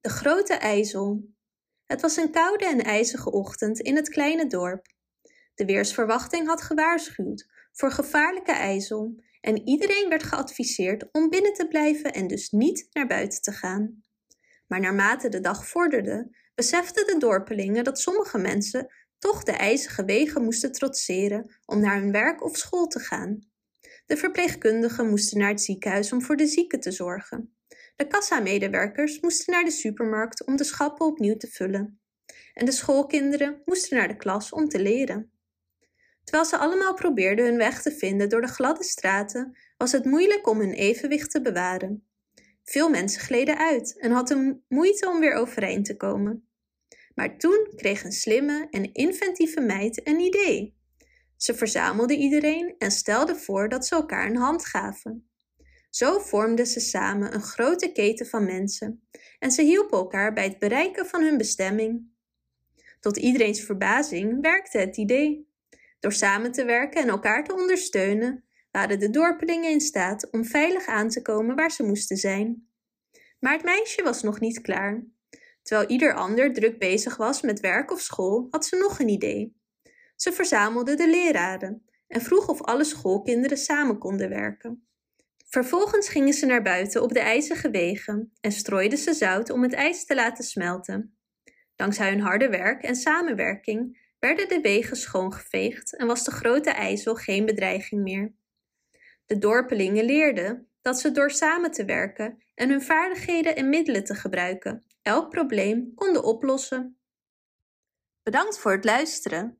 De grote ijzel. Het was een koude en ijzige ochtend in het kleine dorp. De weersverwachting had gewaarschuwd voor gevaarlijke ijzel en iedereen werd geadviseerd om binnen te blijven en dus niet naar buiten te gaan. Maar naarmate de dag vorderde, beseften de dorpelingen dat sommige mensen toch de ijzige wegen moesten trotseren om naar hun werk of school te gaan. De verpleegkundigen moesten naar het ziekenhuis om voor de zieken te zorgen. De kassamedewerkers moesten naar de supermarkt om de schappen opnieuw te vullen. En de schoolkinderen moesten naar de klas om te leren. Terwijl ze allemaal probeerden hun weg te vinden door de gladde straten, was het moeilijk om hun evenwicht te bewaren. Veel mensen gleden uit en hadden moeite om weer overeind te komen. Maar toen kreeg een slimme en inventieve meid een idee. Ze verzamelde iedereen en stelde voor dat ze elkaar een hand gaven. Zo vormden ze samen een grote keten van mensen en ze hielpen elkaar bij het bereiken van hun bestemming. Tot iedereen's verbazing werkte het idee. Door samen te werken en elkaar te ondersteunen, waren de dorpelingen in staat om veilig aan te komen waar ze moesten zijn. Maar het meisje was nog niet klaar. Terwijl ieder ander druk bezig was met werk of school, had ze nog een idee. Ze verzamelde de leraren en vroeg of alle schoolkinderen samen konden werken. Vervolgens gingen ze naar buiten op de ijzige wegen en strooiden ze zout om het ijs te laten smelten. Dankzij hun harde werk en samenwerking werden de wegen schoongeveegd en was de grote ijzel geen bedreiging meer. De dorpelingen leerden dat ze door samen te werken en hun vaardigheden en middelen te gebruiken elk probleem konden oplossen. Bedankt voor het luisteren.